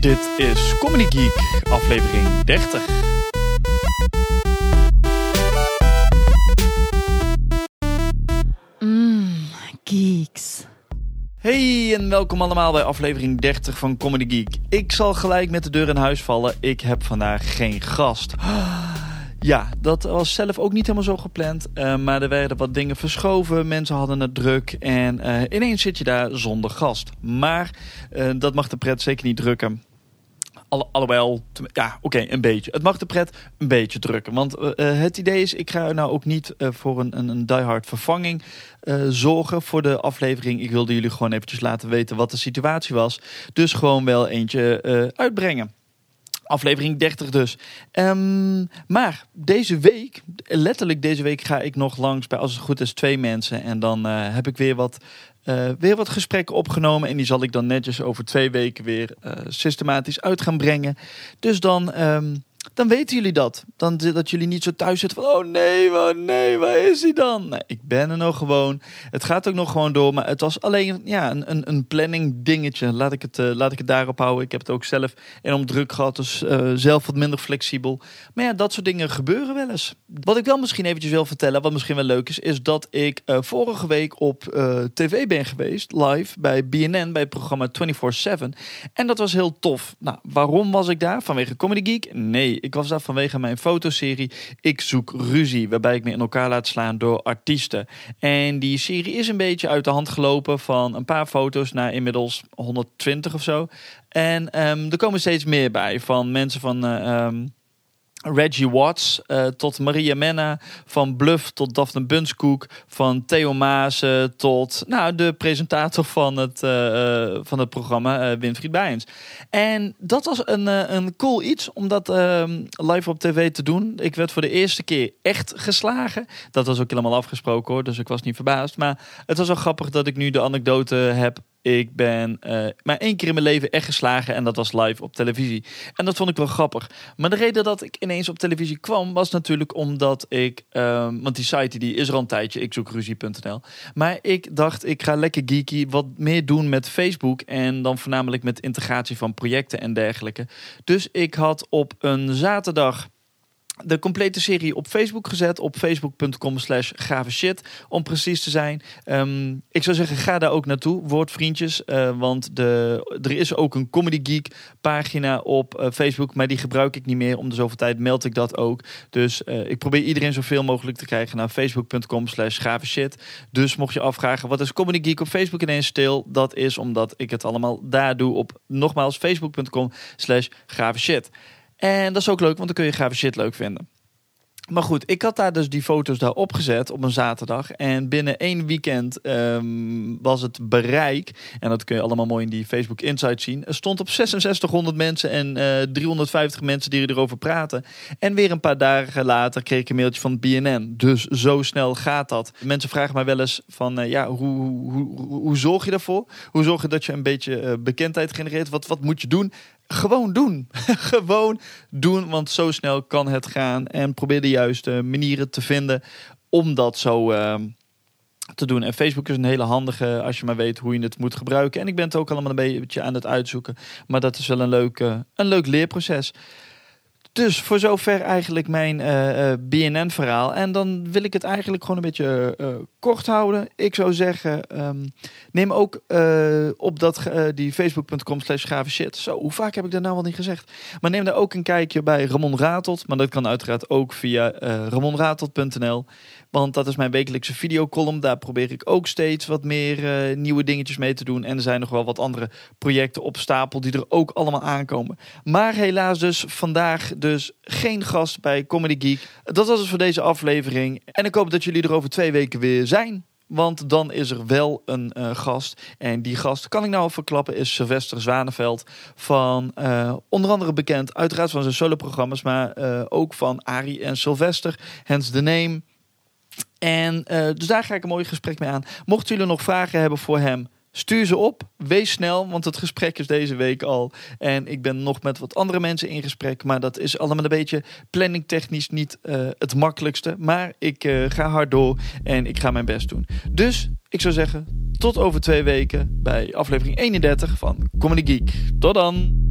Dit is Comedy Geek, aflevering 30. Mmm, geeks. Hey en welkom allemaal bij aflevering 30 van Comedy Geek. Ik zal gelijk met de deur in huis vallen. Ik heb vandaag geen gast. Ja, dat was zelf ook niet helemaal zo gepland. Uh, maar er werden wat dingen verschoven. Mensen hadden het druk. En uh, ineens zit je daar zonder gast. Maar uh, dat mag de pret zeker niet drukken. Alle, alhoewel, ja, oké, een beetje. Het mag de pret een beetje drukken. Want het idee is, ik ga nou ook niet voor een, een, een diehard vervanging zorgen voor de aflevering. Ik wilde jullie gewoon eventjes laten weten wat de situatie was. Dus gewoon wel eentje uitbrengen. Aflevering 30 dus. Um, maar deze week, letterlijk deze week, ga ik nog langs bij, als het goed is, twee mensen. En dan heb ik weer wat uh, weer wat gesprekken opgenomen. En die zal ik dan netjes over twee weken weer uh, systematisch uit gaan brengen. Dus dan, um, dan weten jullie dat. Dan dat jullie niet zo thuis zitten van... Oh nee, oh nee, waar is hij dan? Nee, ik ben er nog gewoon. Het gaat ook nog gewoon door. Maar het was alleen ja, een, een, planning dingetje. Laat ik, het, uh, laat ik het daarop houden. Ik heb het ook zelf enorm druk gehad. Dus uh, zelf wat minder flexibel. Maar ja, dat soort dingen gebeuren wel eens. Wat ik wel misschien eventjes wil vertellen... Wat misschien wel leuk is... Is dat ik uh, vorige week op tv ben geweest. Live bij BNN. Bij het programma 24-7. En dat was heel tof. Nou, waarom was ik daar? Vanwege Comedy Geek? Nee. Ik was daar vanwege mijn fotoserie Ik zoek ruzie, waarbij ik me in elkaar laat slaan door artiesten. En die serie is een beetje uit de hand gelopen van een paar foto's naar inmiddels 120 of zo. En um, er komen steeds meer bij van mensen van. Uh, um, Reggie Watts uh, tot Maria Menna, van Bluff tot Daphne Bunskoek, van Theo Maasen tot nou, de presentator van het, uh, van het programma, Winfried Bijens. En dat was een, een cool iets om dat ehm, live op tv te doen. Ik werd voor de eerste keer echt geslagen. Dat was ook helemaal afgesproken hoor, dus ik was niet verbaasd. Maar het was wel grappig dat ik nu de anekdote heb ik ben uh, maar één keer in mijn leven echt geslagen en dat was live op televisie. En dat vond ik wel grappig. Maar de reden dat ik ineens op televisie kwam was natuurlijk omdat ik, um, want die site die is er al een tijdje, ik. Maar ik dacht, ik ga lekker geeky wat meer doen met Facebook en dan voornamelijk met integratie van projecten en dergelijke. Dus ik had op een zaterdag de complete serie op Facebook gezet. Op facebook.com slash shit. Om precies te zijn. Um, ik zou zeggen, ga daar ook naartoe. Word vriendjes. Uh, want de, er is ook een Comedy Geek pagina op uh, Facebook. Maar die gebruik ik niet meer. Om de zoveel tijd meld ik dat ook. Dus uh, ik probeer iedereen zoveel mogelijk te krijgen naar facebook.com slash shit. Dus mocht je afvragen, wat is Comedy Geek op Facebook ineens stil? Dat is omdat ik het allemaal daar doe op nogmaals facebook.com slash shit. En dat is ook leuk, want dan kun je gave shit leuk vinden. Maar goed, ik had daar dus die foto's daar opgezet op een zaterdag. En binnen één weekend um, was het bereik, en dat kun je allemaal mooi in die Facebook Insight zien, er stond op 6600 mensen en uh, 350 mensen die erover praten. En weer een paar dagen later kreeg ik een mailtje van BNN. Dus zo snel gaat dat. Mensen vragen mij wel eens van, uh, ja, hoe, hoe, hoe, hoe, zorg je daarvoor? Hoe zorg je dat je een beetje uh, bekendheid genereert? Wat, wat moet je doen? Gewoon doen. Gewoon doen, want zo snel kan het gaan. En probeer de juiste manieren te vinden om dat zo uh, te doen. En Facebook is een hele handige als je maar weet hoe je het moet gebruiken. En ik ben het ook allemaal een beetje aan het uitzoeken. Maar dat is wel een leuk, uh, een leuk leerproces. Dus voor zover eigenlijk mijn uh, uh, BNN-verhaal. En dan wil ik het eigenlijk gewoon een beetje uh, kort houden. Ik zou zeggen, um, neem ook op dat, die facebook.com slash shit. Zo, hoe vaak heb ik dat nou wel niet gezegd? Maar neem daar ook een kijkje bij Ramon Ratelt. Maar dat kan uiteraard ook via ramonratelt.nl. Want dat is mijn wekelijkse videocolumn. Daar probeer ik ook steeds wat meer nieuwe dingetjes mee te doen. En er zijn nog wel wat andere projecten op stapel die er ook allemaal aankomen. Maar helaas dus vandaag dus geen gast bij Comedy Geek. Dat was het voor deze aflevering. En ik hoop dat jullie er over twee weken weer zijn. Want dan is er wel een uh, gast. En die gast, kan ik nou verklappen, is Sylvester Zwaneveld. Van uh, onder andere bekend, uiteraard van zijn soloprogramma's. Maar uh, ook van Ari en Sylvester. Hence the name. En dus daar ga ik een mooi gesprek mee aan. Mochten jullie nog vragen hebben voor hem, stuur ze op. Wees snel, want het gesprek is deze week al. En ik ben nog met wat andere mensen in gesprek. Maar dat is allemaal een beetje planningtechnisch niet uh, het makkelijkste. Maar ik uh, ga hard door en ik ga mijn best doen. Dus ik zou zeggen, tot over twee weken bij aflevering 31 van Comedy Geek. Tot dan!